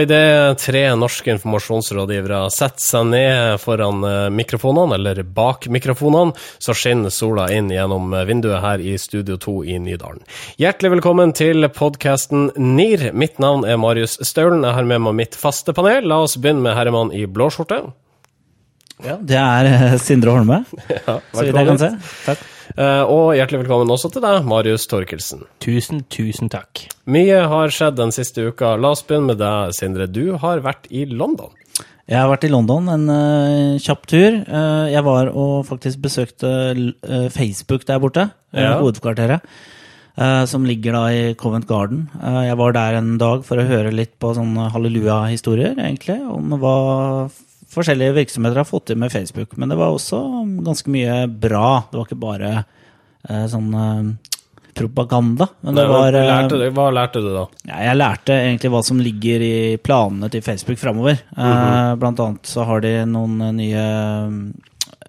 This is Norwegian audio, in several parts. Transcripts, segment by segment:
og idet tre norske informasjonsrådgivere setter seg ned foran eh, mikrofonene, eller bak mikrofonene, så skinner sola inn gjennom vinduet her i Studio 2 i Nydalen. Hjertelig velkommen til podkasten NIR. Mitt navn er Marius Staulen. Jeg har med meg mitt faste panel. La oss begynne med herremann i blå skjorte. Ja, det er eh, Sindre Holme, Ja, så vidt jeg kan se. Takk. Eh, Og hjertelig velkommen også til deg, Marius Torkelsen. Tusen, tusen takk. Mye har skjedd den siste uka. La oss begynne med deg, Sindre. Du har vært i London. Jeg har vært i London en uh, kjapp tur. Uh, jeg var og faktisk besøkte uh, Facebook der borte, Ja. hovedkvarteret. som ligger da i Covent Garden. Jeg var der en dag for å høre litt på sånne halleluja-historier, egentlig, om hva forskjellige virksomheter har fått til med Facebook. Men det var også ganske mye bra. Det var ikke bare eh, sånn eh, propaganda. Men det var eh, lærte du, Hva lærte du da? Ja, jeg lærte egentlig hva som ligger i planene til Facebook framover. eh, blant annet så har de noen eh, nye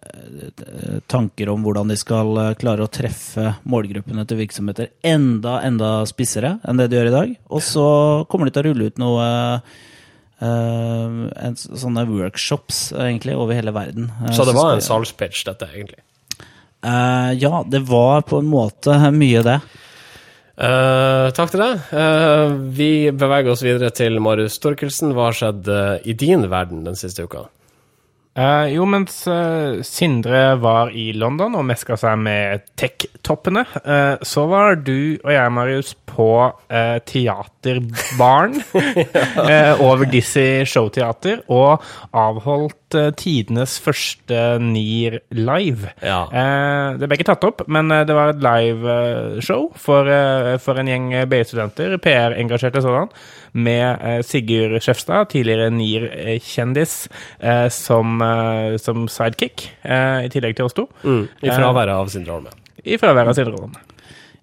eh, tanker om hvordan de skal eh, klare å treffe målgruppene til virksomheter enda, enda spissere enn det de gjør i dag. Og så kommer de til å rulle ut noe eh, en, sånne workshops egentlig over hele verden. Eh, Så det var en salgspitch, dette, egentlig? Eh, ja, det var på en måte mye det. Uh, takk til deg. Uh, vi beveger oss videre til Marius Storkelsen. Hva har skjedd uh, i din verden den siste uka? Eh, jo, mens uh, Sindre var i London og meska seg med tech-toppene, uh, så var du og jeg, Marius, på uh, teaterbaren over Dizzie Showteater og avholdt tidenes første NIR live. Ja. Det ble ikke tatt opp, men det var et liveshow for, for en gjeng BI-studenter, PR-engasjerte sådan, med eh, Sigurd Skjefstad, tidligere NIR-kjendis, eh, som, eh, som sidekick, eh, i tillegg til oss to, Mm, I fraværet av Sindre Holme. i fraværet av Sindre Holm.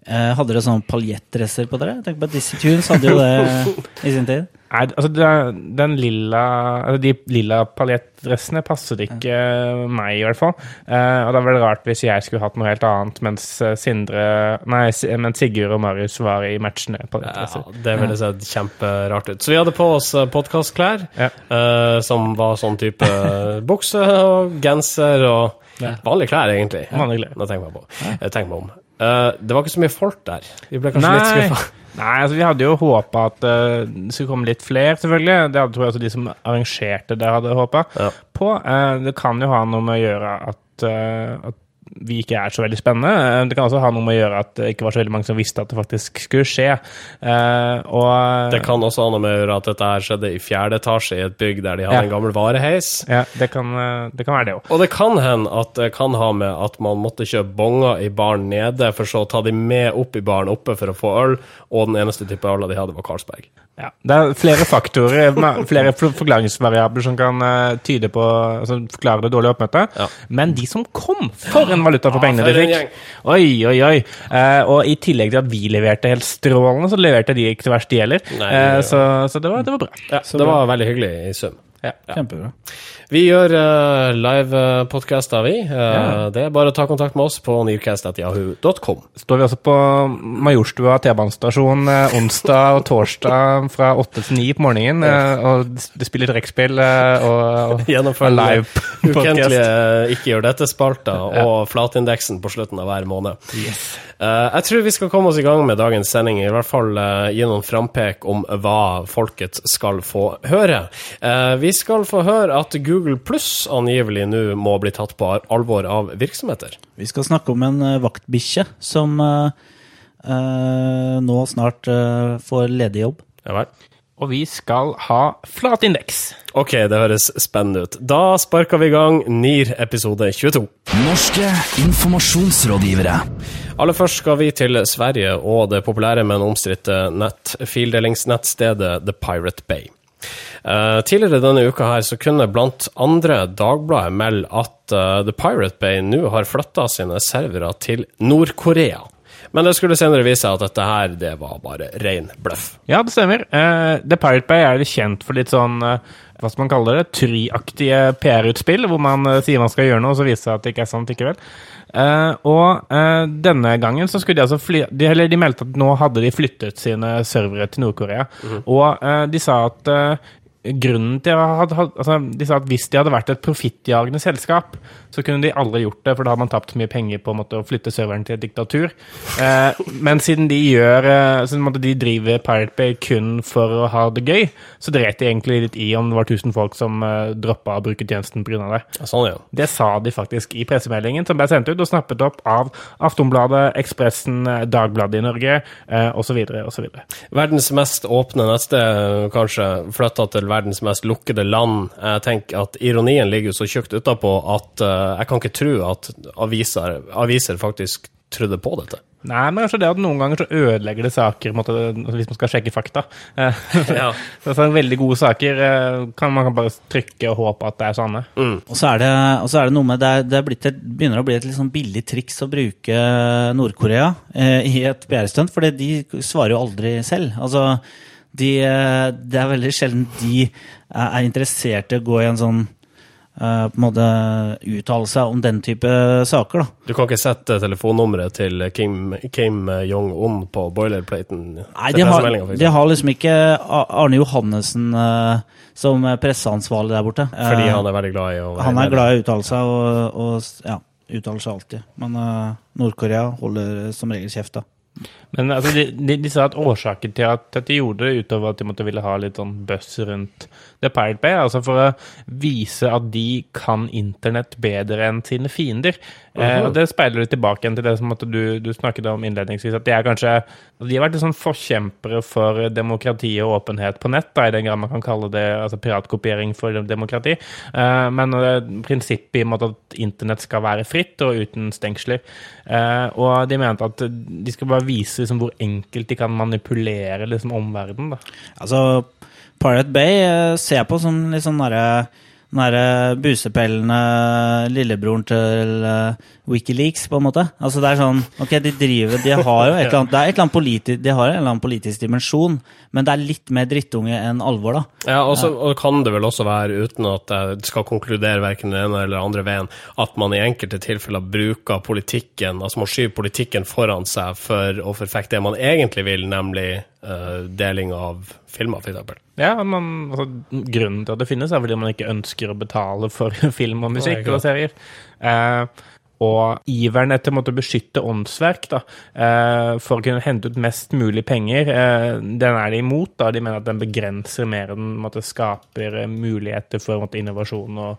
Eh, hadde dere sånne paljettdresser på dere? Tenk på Dizzie Tunes hadde jo det i sin tid. Nei, altså den, lilla altså De lilla paljettdressene passet ikke meg, i hvert fall. Eh, og det var vel rart hvis jeg skulle hatt noe helt annet, mens eh, Sindre Nei, mens Sigurd og Marius var i matchende Ja, det ville sett kjemperart ut. Så vi hadde på oss podkastklær, Ja. eh, som var sånn type bukse og genser og Ja. vanlige klær, egentlig. Vanlige klær. Nå tenker jeg på. Jeg tenker meg om. Eh, det var ikke så mye folk der. Vi ble kanskje litt Nei, skuffa. nei, altså vi hadde jo håpa at uh, det skulle komme litt flere, selvfølgelig. Det hadde, tror jeg også de som arrangerte det, hadde håpa Ja. på. Uh, det kan jo ha noe med å gjøre at, at vi ikke er så veldig spennende. Eh, Det kan også ha noe med å gjøre at det ikke var så veldig mange som visste at det faktisk skulle skje. Uh, og Det kan også ha noe med å gjøre at dette her skjedde i fjerde etasje i et bygg der de hadde Ja. en gammel vareheis. Ja, det kan, eh, det kan være det òg. Og det kan hende at det kan ha med at man måtte kjøpe bonger i baren nede, for så å ta de med opp i baren oppe for å få øl, og den eneste type øl de hadde, var Carlsberg. Ja. Det er flere faktorer, flere forklaringsvariabler som kan eh, tyde på altså forklare det dårlige oppmøtet. Ja. Men de som kom, for en valuta for Ja, pengene de fikk! Oi, oi, oi. Eh, og i tillegg til at vi leverte helt strålende, så leverte de ikke til verst de heller. Eh, så så det, var, det var bra. Ja, det var veldig hyggelig i sum. Ja. Kjempebra. Vi gjør uh, livepodkaster, vi. Uh, Ja. Det er bare å ta kontakt med oss på newcast.jahu.com. Står vi også på Majorstua T-banestasjon uh, onsdag og torsdag fra åtte til ni på morgenen, Uh, og det spiller trekkspill eh, og, og Gjennomfør live ukentlige Ikke gjør dette-spalter og flatindeksen på slutten av hver måned. Yes. jeg tror vi skal komme oss i gang med dagens sending, i hvert fall eh, gi noen frampek om hva folket skal få høre. Eh, vi skal få høre at Google Pluss angivelig nå må bli tatt på alvor av virksomheter. Vi skal snakke om en uh, vaktbikkje som uh, uh, nå snart uh, får ledig jobb. Ja vel? Og vi skal ha flatindeks. Ok, det høres spennende ut. Da sparker vi i gang NIR episode 22. Norske informasjonsrådgivere. Aller først skal vi til Sverige og det populære, men omstridte nett-fildelingsnettstedet The Pirate Bay. Eh, tidligere denne uka her så kunne blant andre Dagbladet melde at eh, The Pirate Bay nå har flytta sine servere til Nord-Korea. Men det skulle senere vise seg at dette her, det var bare ren bløff. Ja, det stemmer. Eh, The Pirate Bay er kjent for litt sånn hva skal man kalle det, tryaktige PR-utspill, hvor man sier man skal gjøre noe, og så viser det seg at det ikke er sant likevel. Uh, og uh, denne gangen så skulle de altså fly de, Eller de meldte at nå hadde de flyttet sine servere til Nord-Korea. Og uh, de sa at grunnen til at altså, De sa at hvis de hadde vært et profittjagende selskap, så kunne de aldri gjort det, for da hadde man tapt så mye penger på måte, å flytte serveren til et diktatur. Eh, men siden de gjør eh, så måtte de driver Pirate Bay kun for å ha det gøy, så dreit de egentlig litt i om det var 1000 folk som eh, droppa å bruke tjenesten pga. det. Ja, Sånn, ja. Det sa de faktisk i pressemeldingen som ble sendt ut og snappet opp av Aftonbladet, Ekspressen, eh, Dagbladet i Norge eh, osv. osv. Verdens mest åpne neste, kanskje, flytta til verdens mest lukkede land. Jeg tenker at Ironien ligger jo så tjukt utapå at eh, jeg kan ikke tro at aviser, aviser faktisk trodde på dette. Nei, men kanskje det at noen ganger så ødelegger det saker på måte, altså hvis man skal sjekke fakta. Eh, Ja. så så veldig gode saker eh, kan man kan bare trykke og håpe at det er sanne. Og så er det, og så er det noe med det, er, det er blitt et, begynner å bli et litt sånn billig triks å bruke Nord-Korea eh, i et PR-stunt, for de svarer jo aldri selv. Altså, de, eh, det er veldig sjelden de er, er interessert i å gå i en sånn Uh, på en måte uttale seg om den type saker, da. Du kan ikke sette telefonnummeret til Kim, Kim Jong-un på boilerplaten? Nei, de har, de har liksom ikke Arne Johannessen uh, som presseansvarlig der borte. Fordi Eh, han er veldig glad i å Han er glad i å uttale seg, og, og ja, uttaler seg alltid. Men uh, Nord-Korea holder som regel kjeft, da. Men altså, de, de, de sa at årsaken til at, at de gjorde det, utover at de måtte ville ha litt sånn buzz rundt The Pirate Bay, altså for å vise at de kan internett bedre enn sine fiender. Eh, og Det speiler litt tilbake igjen til det som du, du snakket om innledningsvis, at de er kanskje De har vært litt sånn forkjempere for demokrati og åpenhet på nett, da, i den grad man kan kalle det altså piratkopiering for demokrati. Eh, men eh, prinsippet i måte at internett skal være fritt og uten stengsler. Eh, og de mente at de skal bare vise liksom, hvor enkelt de kan manipulere liksom, omverdenen. Altså, Pirate Bay eh, ser jeg på som litt sånn derre den derre busepellende lillebroren til eh, Wikileaks, på en måte. Altså det er sånn Ok, de driver De har jo et eller annet et eller annet politi, De har en eller annen politisk dimensjon, men det er litt mer drittunge enn alvor, da. Ja, og så kan det vel også være, uten at jeg skal konkludere verken den ene eller andre veien, at man i enkelte tilfeller bruker politikken, altså man skyver politikken foran seg for å forfekte det man egentlig vil, nemlig uh, deling av filmer, f.eks. Ja, man, altså, Grunnen til at det finnes, er fordi man ikke ønsker å betale for film og musikk Nei, og serier. Eh, og iveren etter å beskytte åndsverk da, eh, for å kunne hente ut mest mulig penger, eh, den er de imot. da, De mener at den begrenser mer enn måtte, skaper muligheter for måtte, innovasjon og,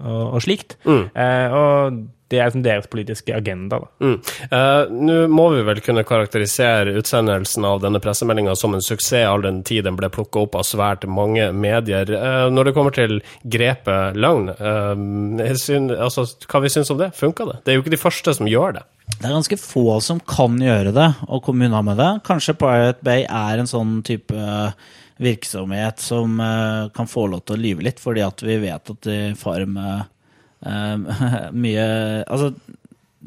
og, og slikt. Eh, og det er liksom deres politiske agenda. da. Mm. Eh, Nå må vi vel kunne karakterisere utsendelsen av denne pressemeldinga som en suksess, all den tid den ble plukka opp av svært mange medier. Eh, når det kommer til grepet løgn, eh, syn- altså, hva vi syns om det? Funka det? Det er jo ikke de første som gjør det. Det er ganske få som kan gjøre det, og komme unna med det. Kanskje Pirate Bay er en sånn type eh, virksomhet som eh, kan få lov til å lyve litt, fordi at vi vet at de farer med eh, mye Altså,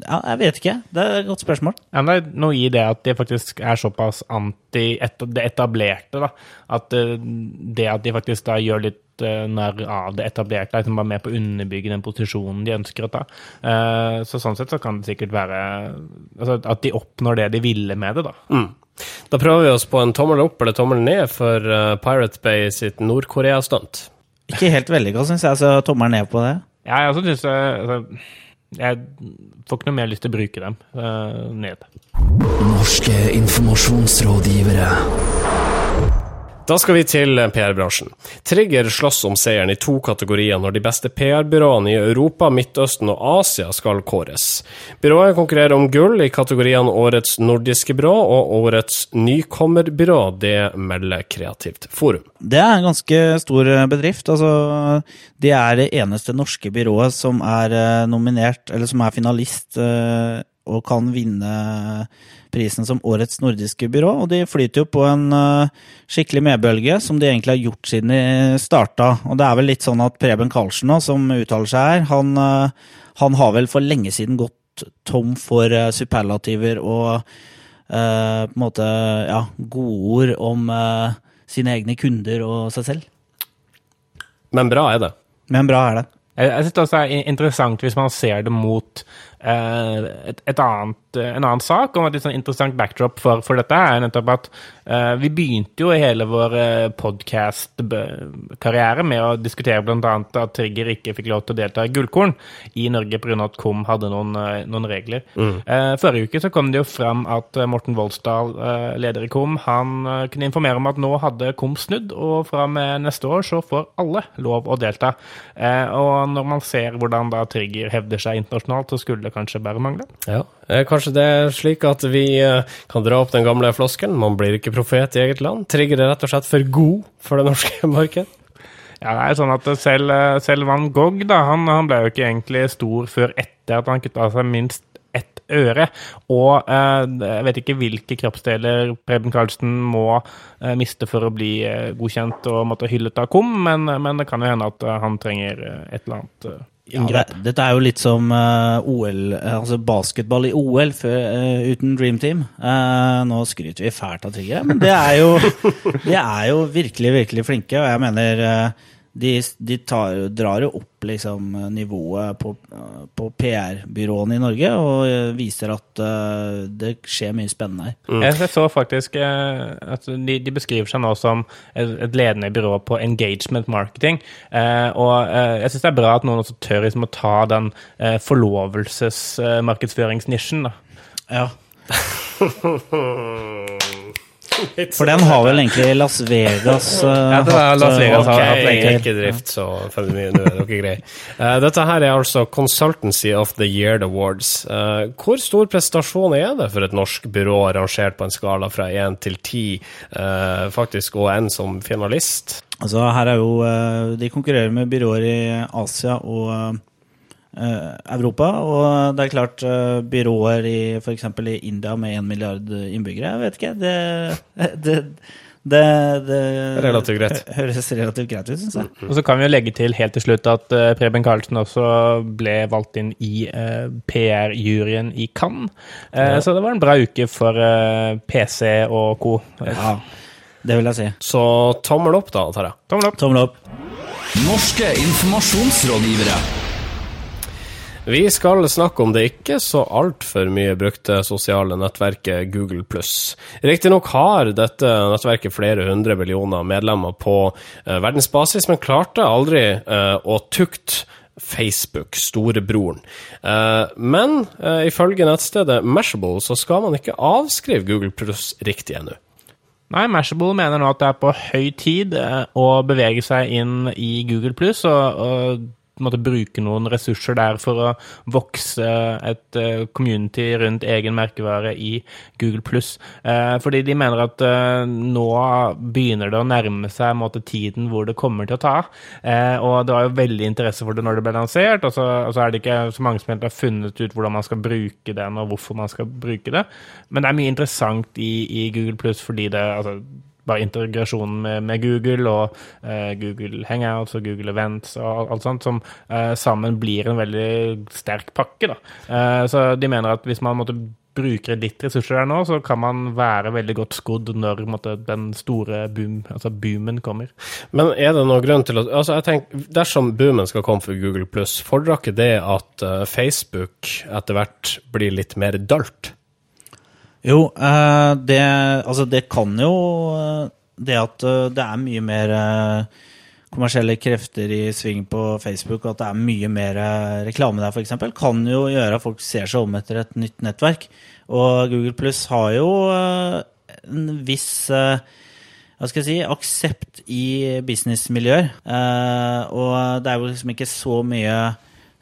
ja, jeg vet ikke. Det er et godt spørsmål. Ja, men det er noe i det at de faktisk er såpass anti det etablerte, da. At eh, det at de faktisk da gjør litt eh, narr av det etablerte, er liksom bare med på å underbygge den posisjonen de ønsker å ta. Eh, så sånn sett så kan det sikkert være altså, at de oppnår det de ville med det, da. Mm. Da prøver vi oss på en tommel opp eller tommel ned for eh, Pirate Bay sitt Nord-Korea-stunt. Ikke helt vellykka, syns jeg, så tommel ned på det. Ja, jeg også syns altså, Jeg får ikke noe mer lyst til å bruke dem. eh, ned. Norske informasjonsrådgivere. Da skal vi til PR-bransjen. Trigger slåss om seieren i to kategorier når de beste PR-byråene i Europa, Midtøsten og Asia skal kåres. Byrået konkurrerer om gull i kategoriene Årets nordiske byrå og Årets nykommerbyrå. Det melder Kreativt Forum. Det er en ganske stor eh, bedrift. Altså, det er det eneste norske byrået som er eh, nominert, eller som er finalist eh, og kan vinne prisen som Årets nordiske byrå. Og de flyter jo på en eh, skikkelig medbølge, som de egentlig har gjort siden de starta. Og det er vel litt sånn at Preben Karlsen nå, som uttaler seg her, han, eh, han har vel for lenge siden gått tom for eh, superlativer og eh, på en måte ja, godord om eh, sine egne kunder og seg selv. Men bra er det. Men bra er det. Jeg, jeg synes det også er interessant hvis man ser det mot et, et annet, en annen sak, og et litt sånn interessant backdrop for, for dette er nettopp at uh, vi begynte jo hele vår podkast-karriere med å diskutere bl.a. at Trigger ikke fikk lov til å delta i Gullkorn i Norge pga. at KOM hadde noen, eh, noen regler. Eh, forrige uke så kom det jo fram at eh, Morten Voldsdal, uh, leder i KOM, han eh, kunne informere om at nå hadde KOM snudd, og fra og med neste år så får alle lov å delta. Eh, og når man ser hvordan da Trigger hevder seg internasjonalt, så skulle kanskje bare mangle. Ja, eh, Kanskje det er slik at vi eh, kan dra opp den gamle floskelen. Man blir ikke profet i eget land. Trigger det rett og slett for god for det norske markedet? Ja, det er sånn at selv, selv Van Gogh da, han, han ble jo ikke egentlig stor før etter at han kutta seg minst ett øre. Og eh, jeg vet ikke hvilke kroppsdeler Preben Karlsen må eh, miste for å bli eh, godkjent og måtte hyllet av KOM, men, men det kan jo hende at eh, han trenger eh, et eller annet eh, det, Dette er jo litt som uh, OL, eh, altså basketball i OL for, uh, uten Dream Team. Uh, nå skryter vi fælt av Trigger, men det er jo, de er jo virkelig, virkelig flinke. Og jeg mener eh, de, de tar, drar jo opp liksom, nivået på, på PR-byråene i Norge og eh, viser at uh, det skjer mye spennende her. Jeg jeg så faktisk uh, at de, de beskriver seg nå som et, et ledende byrå på engagement marketing. Uh, og jeg syns det er bra at noen også tør liksom, å ta den forlovelsesmarkedsføringsnisjen. Ja. For den har vel egentlig Las Vegas uh, Ja, det var Las Vegas har eh, hatt lenge. Ikke drift, så følger vi nå er dere greie. Uh, dette her er altså Consultancy of the Year Awards. Uh, hvor stor prestasjon er det for et norsk byrå rangert på en skala fra én til ti, eh, faktisk, og en som finalist? Altså her er jo eh, De konkurrerer med byråer i Asia og eh, Europa. Og det er klart eh, byråer i f.eks. i India med én milliard innbyggere. Jeg vet ikke. Det, det, det, det Relativt greit. høres relativt greit ut, syns jeg. Og så kan vi jo legge til helt til slutt at eh, Preben Karlsen også ble valgt inn i eh, PR-juryen i Cannes. Ja. Så det var en bra uke for eh, PC og co. Ja, det vil jeg si. Så tommel opp, da, Tarjei. Tommel opp. Tommel opp. Norske informasjonsrådgivere. Vi skal snakke om det ikke så altfor mye brukte sosiale nettverket Google Riktignok har dette nettverket flere hundre millioner medlemmer på eh, verdensbasis, men klarte aldri eh, å tukte Facebook, storebroren. Eh, men ifølge nettstedet Mashable så skal man ikke avskrive Google Pluss riktig ennå. Nei, Mashable mener nå at det er på høy tid å bevege seg inn i Google Pluss og, måte bruke noen ressurser der for å vokse et eh, community rundt egen merkevare i Google Pluss. Eh, fordi de mener at eh, nå begynner det å nærme seg måte, tiden hvor det kommer til å ta. Og det var jo veldig interesse for det når det ble lansert, og så, og så er det ikke så mange som helt har funnet ut hvordan man skal bruke den, og hvorfor man skal bruke det. Men det er mye interessant i, i Google Pluss fordi det altså, bare integrasjonen med, med Google og eh, Google Hangouts og Google Events og alt, sånt, som eh, sammen blir en veldig sterk pakke. Eh, så de mener at hvis man måtte bruke litt ressurser der nå, så kan man være veldig godt skodd når måtte, den store boom, altså boomen kommer. Men er det noen grunn til å altså jeg tenker, Dersom boomen skal komme for Google Pluss, fordrer ikke det at eh, Facebook etter hvert blir litt mer dølt? Jo, eh, det, altså det kan jo eh, Det at eh, det er mye mer kommersielle krefter i sving på Facebook, og at det er mye mer reklame der, f.eks., kan jo gjøre at folk ser seg om etter et nytt nettverk. Og Google Pluss har jo en viss hva skal jeg si, aksept i businessmiljøer. Og det er jo liksom ikke så mye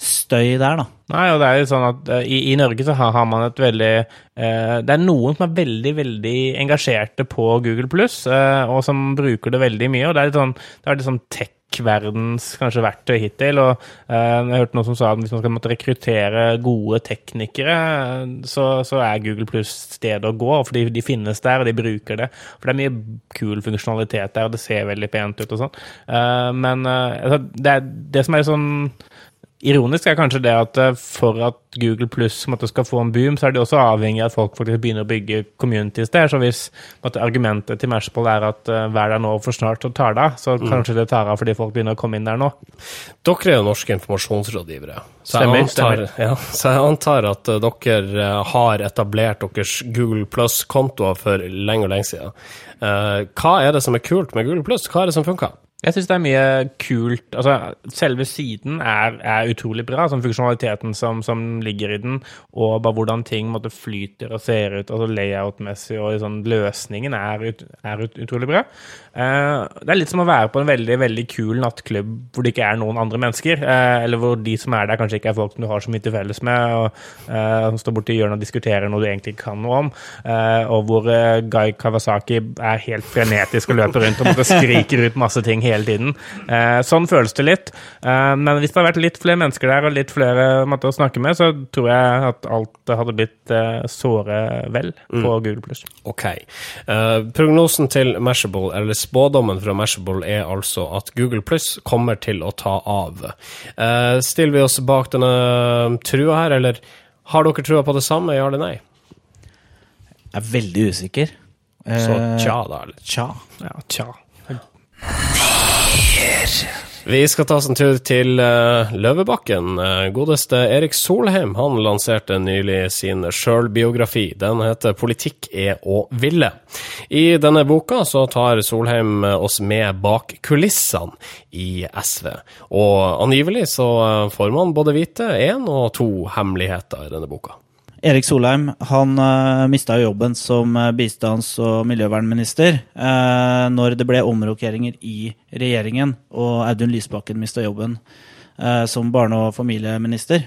støy der, da. Nei, og det er jo sånn at eh, i, i Norge så har, har man et veldig eh, Det er noen som er veldig, veldig engasjerte på Google Pluss, eh, og som bruker det veldig mye. Og det er litt sånn, sånn tech-verdens kanskje verktøy hittil. Og eh, jeg hørte noen som sa at hvis man skal måtte rekruttere gode teknikere, eh, så, så er Google Pluss stedet å gå, fordi de finnes der, og de bruker det. For det er mye kul funksjonalitet der, og det ser veldig pent ut og sånn. Eh, men eh, altså, det, det som er sånn Ironisk er kanskje det at eh, for at Google Pluss skal få en boom, så er de også avhengig av at folk faktisk begynner å bygge communities der. Så hvis måtte, argumentet til Mashable er at uh, vær der nå for snart og tar det av, så mm. kanskje det tar av fordi folk begynner å komme inn der nå. Dere er jo norske informasjonsrådgivere. Så stemmer, jeg antar, stemmer. Ja, så jeg antar at uh, dere har etablert deres Google Pluss-kontoer for lenge og lenge siden. Uh, hva er det som er kult med Google Pluss? Hva er det som funker? Jeg syns det er mye kult Altså, selve siden er, er utrolig bra, sånn funksjonaliteten som, som, ligger i den, og bare hvordan ting måtte flyter og ser ut, altså layout-messig, og sånn, løsningen er, er ut, utrolig bra. Uh, det er litt som å være på en veldig, veldig kul nattklubb hvor det ikke er noen andre mennesker, uh, eller hvor de som er der, kanskje ikke er folk som du har så mye til felles med, og uh, står borti hjørnet og diskuterer noe du egentlig ikke kan noe om, og hvor Guy Kawasaki er helt frenetisk og løper rundt og skriker ut masse ting hele tiden. Eh, sånn føles det litt. Eh, men hvis det hadde vært litt flere mennesker der og litt flere måter å snakke med, så tror jeg at alt hadde blitt eh, såre vel på mm. Google+. Ok. Uh, prognosen til Mashable, eller spådommen fra Mashable, er altså at Google Pluss kommer til å ta av. Stiller vi oss bak denne trua her, eller har dere trua på det samme, ja eller nei? Jeg er veldig usikker. Så tja, da? Eller? Tja. Ja, tja. Vi skal ta oss en tur til uh, Løvebakken. Uh, godeste Erik Solheim han lanserte nylig sin sjølbiografi. Den heter 'Politikk er å ville'. I denne boka så tar Solheim oss med bak kulissene i SV. Og angivelig så får man både vite én og to hemmeligheter i denne boka. Erik Solheim han uh, mista jobben som uh, bistands- og miljøvernminister uh, når det ble omrokeringer i regjeringen, og Audun Lysbakken mista jobben uh, som barne- og familieminister.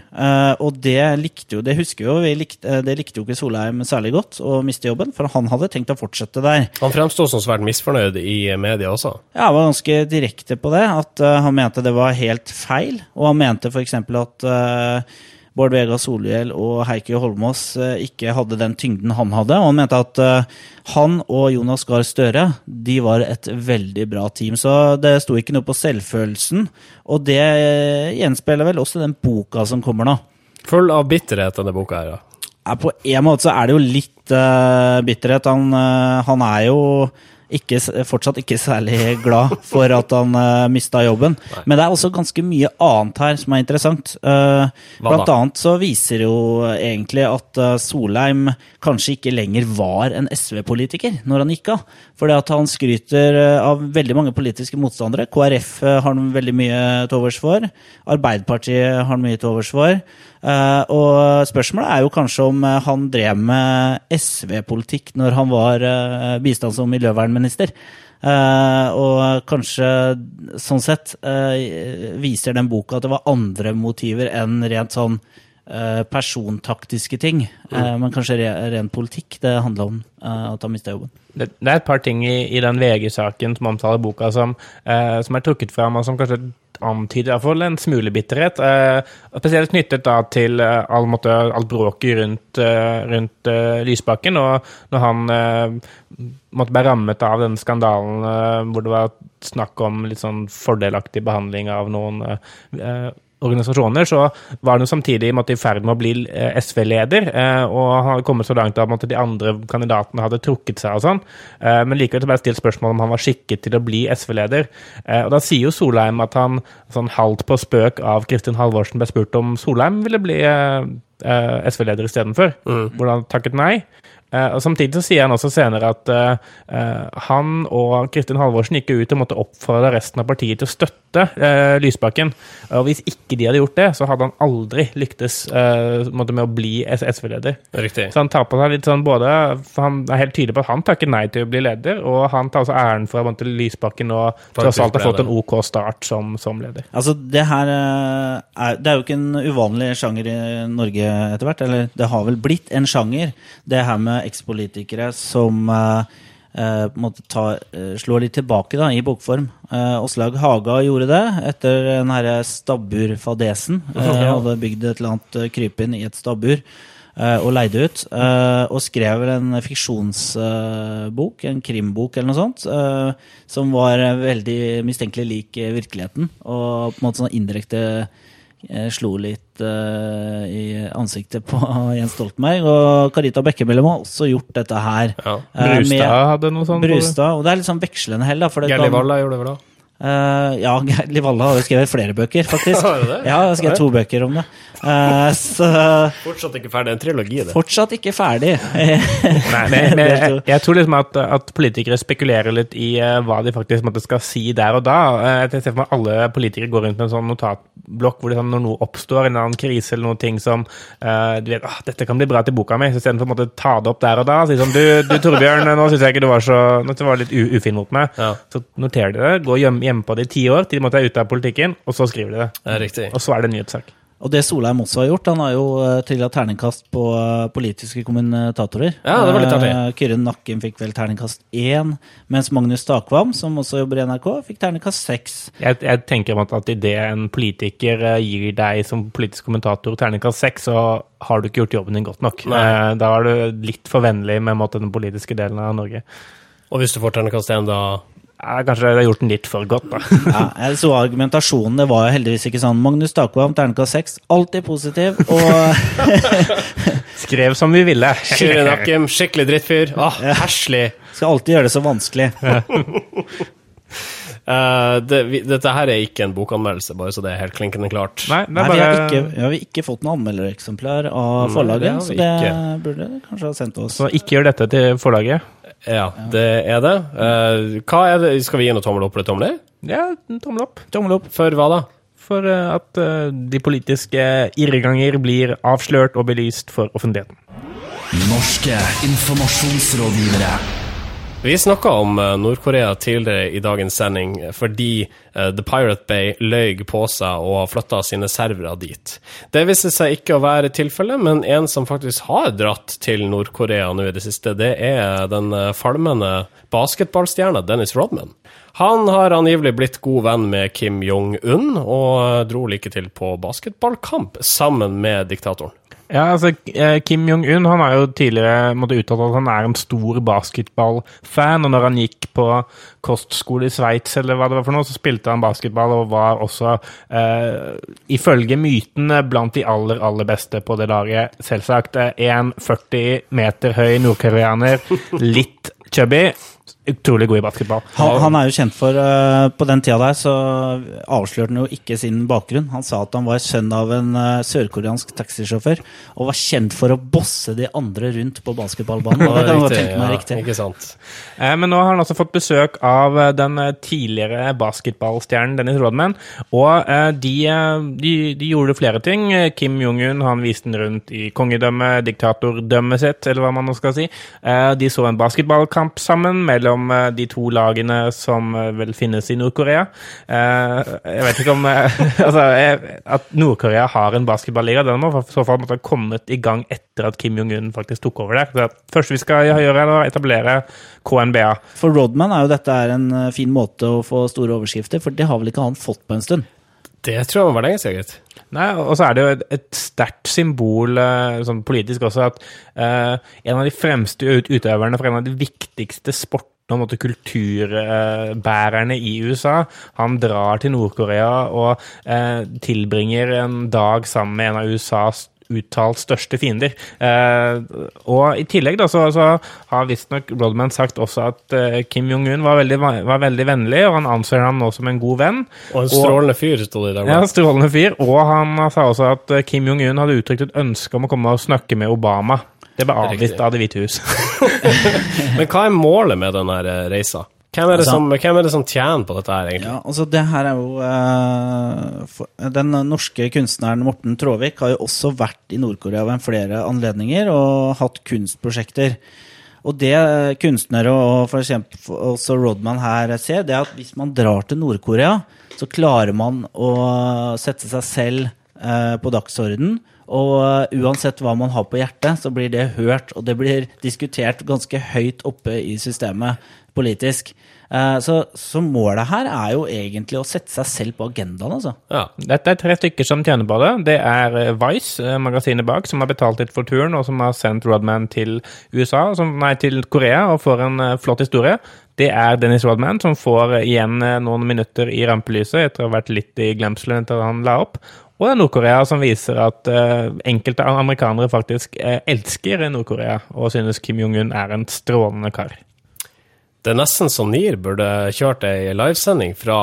og det likte jo, det husker jo, vi likte, det likte jo ikke Solheim særlig godt å miste jobben, for han hadde tenkt å fortsette der. Han fremsto som svært misfornøyd i media også? Ja, han var ganske direkte på det. At han mente det var helt feil, og han mente f.eks. at Bård Vegar Solhjell og Heikki Holmås eh, ikke hadde den tyngden han hadde. Og han mente at eh, han og Jonas Gahr Støre de var et veldig bra team. Så det sto ikke noe på selvfølelsen. Og det eh, gjenspeiler vel også den boka som kommer nå. Full av bitterhet, denne boka her, ja. ja på en måte så er det jo litt uh, bitterhet. Han, uh, han er jo ikke, fortsatt ikke særlig glad for at han uh, eh, mista jobben. Nei. Men det er også ganske mye annet her som er interessant. Uh, blant annet så viser jo egentlig at uh, Solheim kanskje ikke lenger var en SV-politiker når han gikk av. Fordi at han skryter av veldig mange politiske motstandere. KrF har han veldig mye til overs for. Arbeiderpartiet har han mye til overs for. Uh, og spørsmålet er jo kanskje om han drev med SV-politikk når han var bistands- og miljøvernminister. Og kanskje sånn sett viser den boka at det var andre motiver enn rent sånn persontaktiske ting. Mm. men kanskje re, ren politikk det handla om at han mista jobben. Det, det, er et par ting i, i den VG-saken som omtaler boka, som, som er trukket fram, og som kanskje antyder iallfall en smule bitterhet. Eh, spesielt knyttet da til eh, all, måte, alt bråket rundt, eh, rundt Lysbakken. Og når han måtte være rammet av denne skandalen hvor det var snakk om litt sånn fordelaktig behandling av noen organisasjoner, så var han jo samtidig i ferd med å bli eh, SV-leder, eh, og hadde kommet så langt at de andre kandidatene hadde trukket seg og sånn. Eh, men likevel ble det stilt spørsmål om han var skikket til å bli SV-leder. Og da sier jo Solheim at han sånn halvt på spøk av Kristin Halvorsen ble spurt om Solheim ville bli SV-leder istedenfor, mm. hvordan han takket nei. Uh, og Samtidig så sier han også senere at uh, han og Kristin Halvorsen gikk ut og måtte oppfordre resten av partiet til å støtte uh, Lysbakken. Og Hvis ikke de hadde gjort det, så hadde han aldri lyktes med å bli SV-leder. Riktig. Så han tar på seg litt sånn både for Han er helt tydelig på at han takker nei til å bli leder, og han tar også æren for at Lysbakken og tross alt har fått en OK start som, som leder. Altså, det her er, det er jo ikke en uvanlig sjanger i Norge etter hvert. Eller det har vel blitt en sjanger, det her med ekspolitikere som Uh, ta, uh, slår litt tilbake da, i bokform. Åslaug Haga gjorde det etter den herre stabburfadesen. Ja. Hadde bygd et eller annet krypinn i et stabbur og leide ut. og skrev en fiksjonsbok, en krimbok eller noe sånt, som var veldig mistenkelig lik virkeligheten. Og på en måte sånn indirekte eh, slo litt uh, i ansiktet på Jens Stoltenberg. Og Carita Bekkemellom har også gjort dette her. Ja. eh, med Brustad hadde noe sånt. Brustad. Og det er litt sånn vekslende hell. Gerli Valla gjorde det vel da? Eh, ja, Geir Livalle har jo skrevet flere bøker, faktisk. Har du det? Ja, jeg har skrevet to bøker om det. Uh, så Fortsatt ikke ferdig. En trilogi, det. fortsatt ikke ferdig. Nei, men, men jeg, jeg tror liksom at, at politikere spekulerer litt i uh, hva de faktisk måtte skal si der og da. Jeg ser for meg alle politikere går rundt med en sånn notatblokk hvor det sånn, når noe oppstår, en annen krise eller noen ting som eh, du vet, ah, dette kan bli bra til boka mi, så istedenfor å måtte ta det opp der og da, si sånn du, du Torbjørn, nå syns jeg ikke du var så nå var litt u ufin mot meg, Ja. så noterer de det, går hjem, hjemme på det i ti år til de måtte være ute av politikken, og så skriver de det. Det er riktig. Og så er det en nyhetssak. Og det Solheim også har gjort, han har jo uh, trilla terningkast på eh, politiske kommentatorer. Ja, det var litt artig. Eh, Kyrre Nakken fikk vel terningkast én, mens Magnus Takvam, som også jobber i NRK, fikk terningkast seks. Jeg, jeg tenker at, at idet en politiker eh, gir deg som politisk kommentator terningkast seks, så har du ikke gjort jobben din godt nok. Nei. Eh, da er du litt for vennlig med måte, den politiske delen av Norge. Og hvis du får terningkast én, da Eh, kanskje det har gjort den litt for godt, da. Ja, jeg så argumentasjonen, det var heldigvis ikke sånn. Magnus Takvam, terningkast seks, alltid positiv. Og Skrev som vi ville. Kyrre skikkelig drittfyr. Ah, herselig. skal alltid gjøre det så vanskelig. Uh, det, vi, dette her er ikke en bokanmeldelse, bare så det er helt klinkende klart. Nei, det Nei, er vi, har ikke, vi har ikke fått noe anmeldereksemplar av Nei, det forlaget, så det ikke. burde kanskje ha sendt oss. Så ikke gjør dette til forlaget. Ja, det er det. Eh, hva er det? Skal vi gi noe tommel opp eller tommel ned? Ja, tommel opp. Tommel opp. For hva da? For eh, at eh, de politiske irreganger blir avslørt og belyst for offentligheten. Norske informasjonsrådgivere. Vi snakka om eh, Nord-Korea tidligere i dagens sending fordi eh, The Pirate Bay løy på seg og flytta sine servere dit. Det viste seg ikke å være tilfellet, men en som faktisk har dratt til Nord-Korea nå i det siste, det er den eh, falmende basketballstjerna Dennis Rodman. Han har angivelig blitt god venn med Kim Jong-un, og eh, dro like til på basketballkamp sammen med diktatoren. Ja, altså eh, Kim Jong-un han har jo tidligere måtte uttalt at han er en stor basketballfan. Og når han gikk på kostskole i Sveits, eller hva det var for noe, så spilte han basketball og var også, eh, ifølge mytene, blant de aller, aller beste på det laget. Selvsagt eh, en 40 meter høy nordkoreaner, litt chubby. Utrolig god i basketball. Han, han er jo kjent for uh, På den tida der så avslørte han jo ikke sin bakgrunn. Han sa at han var sønn av en uh, sørkoreansk taxisjåfør og var kjent for å bosse de andre rundt på basketballbanen. Det kan riktig, tenke meg ja, riktig. Ikke sant? Eh, Men nå har han også fått besøk av eh, den tidligere basketballstjernen Dennis Rodman. Og eh, de, de, de gjorde flere ting. Kim Jong-un han viste den rundt i kongedømmet, diktatordømmet sitt, eller hva man nå skal si. Eh, De så en basketballkamp sammen mellom eh, de to lagene som eh, vel finnes i Nord-Korea. Eh, Jeg vet ikke om altså, At Nord-Korea har en basketballiga, den må i så fall måtte ha kommet i gang etter at Kim Jong-un faktisk tok over der. Det første vi skal gjøre, er å etablere KNBA. For Rodman er jo dette en fin måte å få store overskrifter, for det har vel ikke han fått på en stund. Det tror jeg var lenge siden, gitt. Nei, og så er det jo et, et sterkt symbol eh, sånn politisk også at uh, en av de fremste utøverne fra en av de viktigste sportene og kulturbærerne i USA, han drar til Nord-Korea og eh, tilbringer en dag sammen med en av USAs uttalt største fiender. Eh, og i tillegg da, så, så har visstnok Rodman sagt også at eh, Kim Jong-un var, var veldig vennlig, og han anser ham nå som en god venn. Og en strålende fyr, sto det der. Ja, strålende fyr. Og han sa også at eh, Kim Jong-un hadde uttrykt et ønske om å komme og snakke med Obama. Det ble avvist av Det hvite hus. Men hva er målet med den her eh, reisa? Hvem er, det Altså- som, hvem er det som tjener på dette her, egentlig? Ja, altså det her er jo eh, for, Den norske kunstneren Morten Tråvik har jo også vært i Nord-Korea ved flere anledninger og hatt kunstprosjekter. Og det kunstnere og for eksempel også Rodman her ser, det er at hvis man drar til Nord-Korea, så klarer man å sette seg selv eh, på dagsorden. Og eh, uansett hva man har på hjertet, så blir det hørt, og det blir diskutert ganske høyt oppe i systemet politisk. Eh, Så, så målet her er jo egentlig å sette seg selv på agendaen, altså. Ja. Dette er tre stykker som tjener på det. Det er eh, Vice, magasinet bak, som har betalt litt for turen, og som har sendt Rodman til USA, som, nei, til Korea, og får en flott historie. Det er Dennis Rodman, som får igjen noen minutter i rampelyset etter å ha vært litt i glemselen etter han la opp. Og det er Nord-Korea som viser at uh, enkelte amerikanere faktisk uh, elsker Nord-Korea, og synes Kim Jong-un er en strålende kar. Det er nesten så NIR burde kjørt ei livesending fra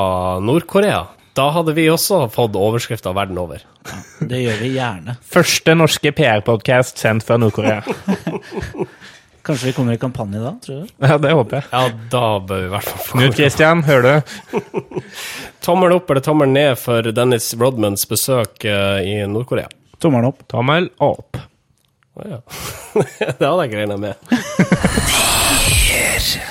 Nord-Korea. Da hadde vi også fått overskrifter verden over. Det gjør vi gjerne. Første norske PR-podkast sendt fra Nord-Korea. Kanskje vi kommer i kampanje da, tror du? Ja, det håper jeg. Ja, da bør vi i hvert fall få Knut Christian, hører du? Tommel opp eller tommel ned for Dennis Rodmans besøk eh, i Nord-Korea? Tommelen opp. Tommel opp. Å ja. det hadde jeg ikke regna med.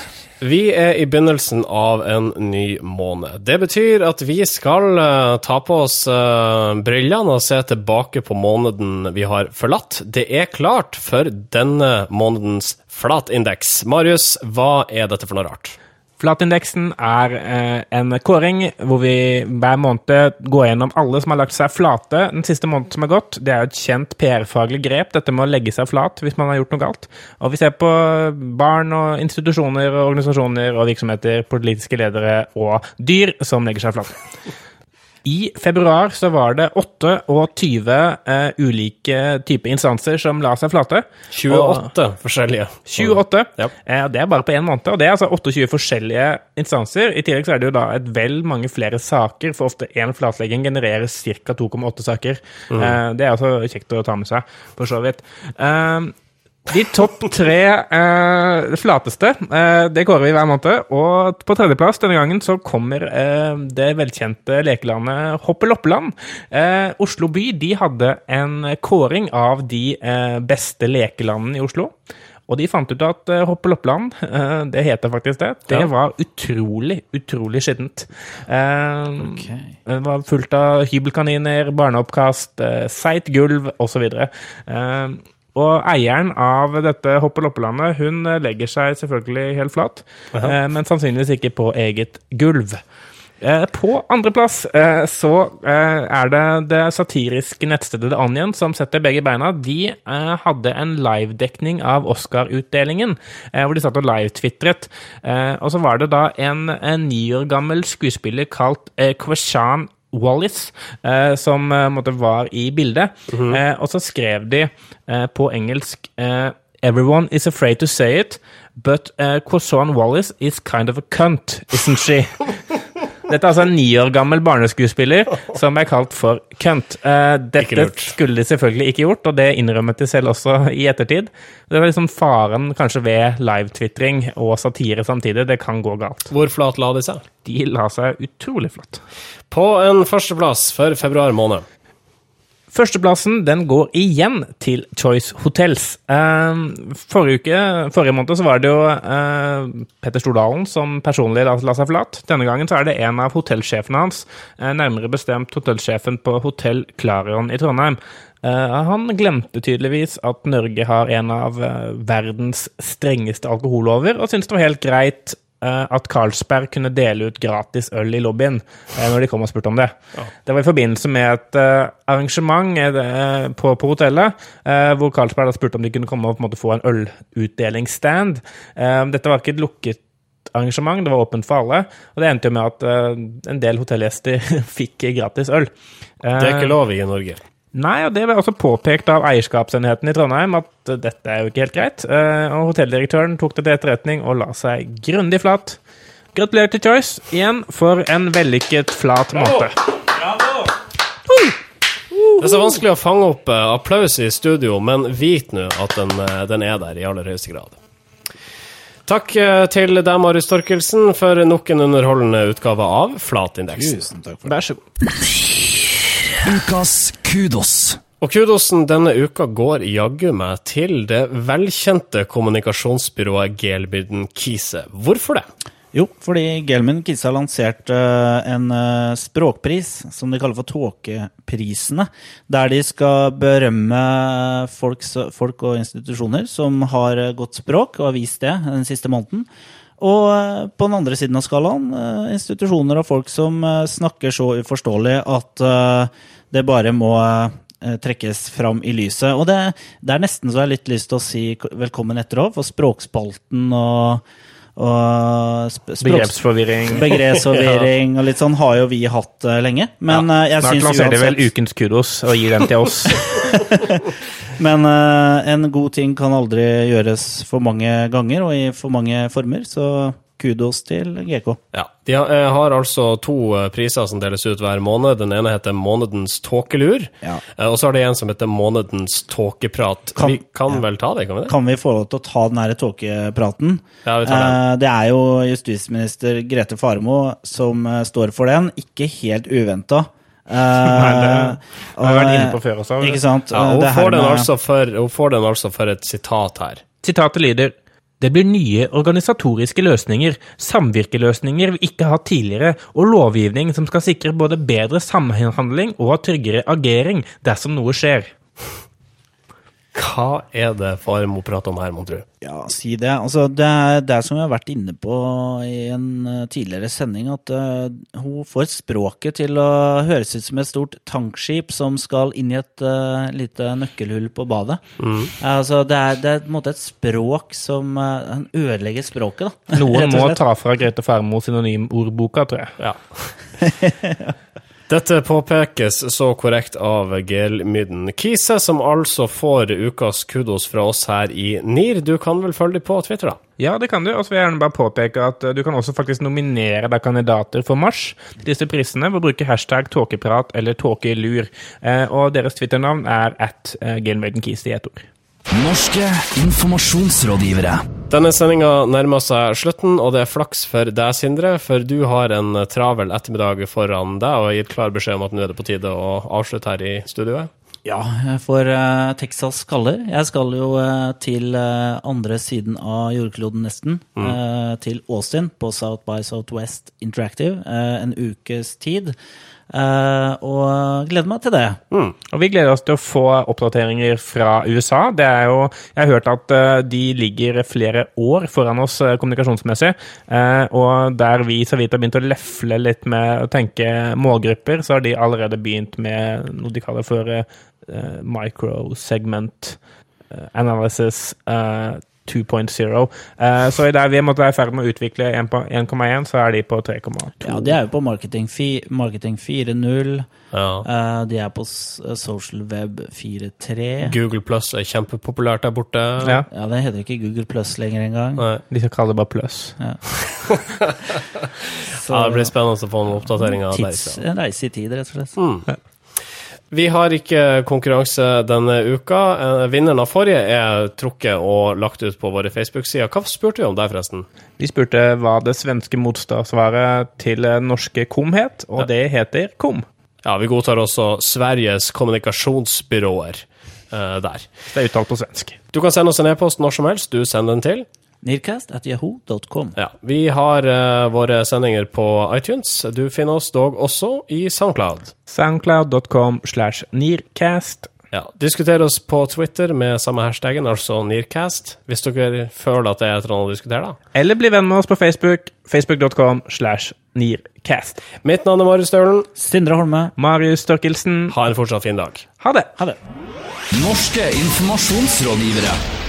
Vi er i begynnelsen av en ny måned. Det betyr at vi skal eh, ta på oss eh, brillene og se tilbake på måneden vi har forlatt. Det er klart for denne månedens flatindeks. Marius, hva er dette for noe rart? Flatindeksen er eh, en kåring hvor vi hver måned går gjennom alle som har lagt seg flate den siste måneden som er gått. Det er jo et kjent PR-faglig grep, dette med å legge seg flat hvis man har gjort noe galt. Og vi ser på barn og institusjoner og organisasjoner og virksomheter, politiske ledere og dyr som legger seg flate. I februar så var det 28 eh, ulike typer instanser som la seg flate. 28 forskjellige. 28. Ja. Eh, det er bare på én måned. Og det er altså 28 forskjellige instanser. I tillegg så er det jo da et vel mange flere saker, for ofte én flatlegging genererer ca. 2,8 saker. Eh, det er altså kjekt å ta med seg, for så vidt. Eh, de topp tre eh, flateste, eh, det kårer vi hver måned. Og på tredjeplass denne gangen så kommer eh, det velkjente lekelandet Hoppeloppeland. Eh, Oslo by de hadde en kåring av de eh, beste lekelandene i Oslo. Og de fant ut at eh, Hoppeloppeland, eh, det heter faktisk det, det Ja. var utrolig, utrolig skittent. Eh, okay. det var fullt av hybelkaniner, barneoppkast, seigt gulv osv. Eh, og eieren av dette Hoppeloppelandet hun eh, legger seg selvfølgelig helt flat, eh, men sannsynligvis ikke på eget gulv. Eh, På andreplass så er det det satiriske nettstedet The Onion som setter begge beina. De hadde en livedekning av Oscar-utdelingen, hvor de satt og livetvitret. Og så var det da en, ni år gammel skuespiller kalt Kwashan Wallis, eh, som eh, måtte var i bildet. eh, og så skrev de eh, på engelsk eh, Everyone is afraid to say it, but uh, Quasson Wallis is kind of a cunt, isn't she? Dette er altså en ni år gammel barneskuespiller som er kalt for kønt. Eh, dette skulle de selvfølgelig ikke gjort, og det innrømmet de selv også i ettertid. Det var liksom faren kanskje ved live-tvitring og satire samtidig. Det kan gå galt. Hvor flat la de seg? De la seg utrolig flott. På en førsteplass for februar måned. Førsteplassen den går igjen til Choice Hotels. Eh, forrige uke, forrige måned så var det jo eh, Petter Stordalen som personlig la, seg flat. Denne gangen så er det en av hotellsjefene hans, eh, nærmere bestemt hotellsjefen på Hotell Clarion i Trondheim. Eh, han glemte tydeligvis at Norge har en av verdens strengeste alkohollover, og syntes det var helt greit at Carlsberg kunne dele ut gratis øl i lobbyen eh, når de kom og spurte om det. Det var i forbindelse med et eh, arrangement eh, på, på hotellet, eh, hvor Carlsberg da spurte om de kunne komme og på en måte få en ølutdelingsstand. Eh, dette var ikke et lukket arrangement, det var åpent for alle, og det endte jo med at eh, en del hotellgjester fikk gratis øl. Det er ikke lov i Norge. Nei, og det ble også påpekt av eierskapsenheten i Trondheim at eh, dette er jo ikke helt greit. Eh, Og hotelldirektøren tok det til etterretning og la seg grundig flat. Gratulerer til Choice igjen for en vellykket flat måte. Bravo! Det er så vanskelig å fange opp eh, applaus i studio, men vit nå at den, den er der i aller høyeste grad. Takk til deg, Marius Torkelsen, for nok en underholdende utgave av Flatindeksen. Tusen takk for det. Vær så god. Ukas kudos. Og kudosen denne uka går jaggu meg til det velkjente kommunikasjonsbyrået Gelbyden Kise. Hvorfor det? Jo, fordi Gelman Kise har lansert eh, en eh, språkpris som de kaller for Tåkeprisene. Der de skal berømme folks, folk og institusjoner som har eh, godt språk og har vist det den siste måneden. Og eh, på den andre siden av skalaen eh, institusjoner og folk som eh, snakker så uforståelig at det bare må trekkes fram i lyset. Og det, det er nesten så jeg har litt lyst til å si velkommen etter òg, for Språkspalten og og Begrepsforvirring. Begrepsforvirring og litt sånn har jo vi hatt eh, lenge. Men ja, jeg Snart syns lanserer de vel ukens kudos og gir den til oss. Men eh, en god ting kan aldri gjøres for mange ganger og i for mange former, så kudos til GK. Ja, De har, eh, altså to eh, priser som deles ut hver måned. Den ene heter Månedens tåkelur, Ja. eh, og så har de en som heter Månedens tåkeprat. Kan- vi kan ja. vel ta det, kan vi det? Kan vi få lov til å ta den her tåkepraten? Ja, vi tar den. Det er jo justisminister Grete Faremo som står for den, ikke helt uventa. Uh, Nei, det har jeg vært inne på før også. Ikke sant? Ja, hun, får med- altså for, hun får den altså for et sitat her. Sitatet lyder Det blir nye organisatoriske løsninger, samvirkeløsninger vi ikke har hatt tidligere, og lovgivning som skal sikre både bedre samhandling og tryggere agering dersom noe skjer. Hva er det Faremo prater om her, mon tro? Ja, si det. Altså, det er det som vi har vært inne på i en eh, tidligere sending, at uh, hun får språket til å høres ut som et stort tankskip som skal inn i et uh, lite nøkkelhull på badet. Altså, det er, det er på en måte et språk som uh, Han ødelegger språket, da. Noen må ta fra Grete Farmo synonymordboka, tror jeg. Ja. Dette påpekes så korrekt av Gelmyden Kise, som altså får ukas kudos fra oss her i NIR. Du kan vel følge dem på Twitter, da? Ja, det kan du. Og så vil jeg gjerne bare påpeke at eh, du kan også faktisk nominere deg kandidater for mars til disse prisene ved å bruke hashtag tåkeprat eller tåkelur. Eh, og deres Twitter-navn er at Gelmyden Kise i ett ord. Norske informasjonsrådgivere. Denne sendinga nærmer seg slutten, og det er flaks for deg, Sindre, for du har en travel ettermiddag foran deg og har gitt klar beskjed om at nå er det på tide å avslutte her i studioet. Ja, for eh, Texas kaller. Jeg skal jo eh, til eh, andre siden av jordkloden nesten. Mm. til Austin på South by Southwest Interactive en ukes tid. Eh, og gleder meg til det. Og vi gleder oss til å få oppdateringer fra USA. Det er jo, jeg har hørt at eh, de ligger flere år foran oss eh, kommunikasjonsmessig. eh, og der vi så vidt har begynt å lefle litt med å tenke målgrupper, så har de allerede begynt med noe de kaller for microsegment eh, analysis. Eh, 2.0. Eh, så i der vi måtte være i ferd med å utvikle 1,1, så er de på 3,2. Ja, De er jo på Marketing, marketing 4.0. Ja. Uh, de er på Social Web 4.3. Google Plus er kjempepopulært der borte. Ja, Ja, det heter ikke Google Plus lenger engang. De skal kalle det bare Plus. Så- Ja, det blir spennende å få noen oppdateringer Tids, reise i tid, rett og slett. Vi har ikke konkurranse denne uka. Eh, Vinneren av forrige er trukket og lagt ut på våre Facebook-sider. Hva spurte vi om der, forresten? Vi spurte hva det svenske motstandsvaret til norske KOM het, og det heter KOM. Ja, vi godtar også Sveriges kommunikasjonsbyråer uh, der. Det er uttalt på svensk. Du kan sende oss en e-post når som helst. Du sender den til. Nearcast Ja, Vi har uh, våre sendinger på iTunes. Du finner oss dog også i Soundcloud. Soundcloud.com slash nearcast. Ja, Diskuter oss på Twitter med samme hashtagen, altså Nearcast, hvis dere føler at det er et eller annet å diskutere. da. Eller bli venn med oss på Facebook. Facebook.com slash nearcast. Mitt navn er Marius Stølen. Sindre Holme. Marius Størkelsen. Ha en fortsatt fin dag. ha det! Ha det. Norske informasjonsrådgivere.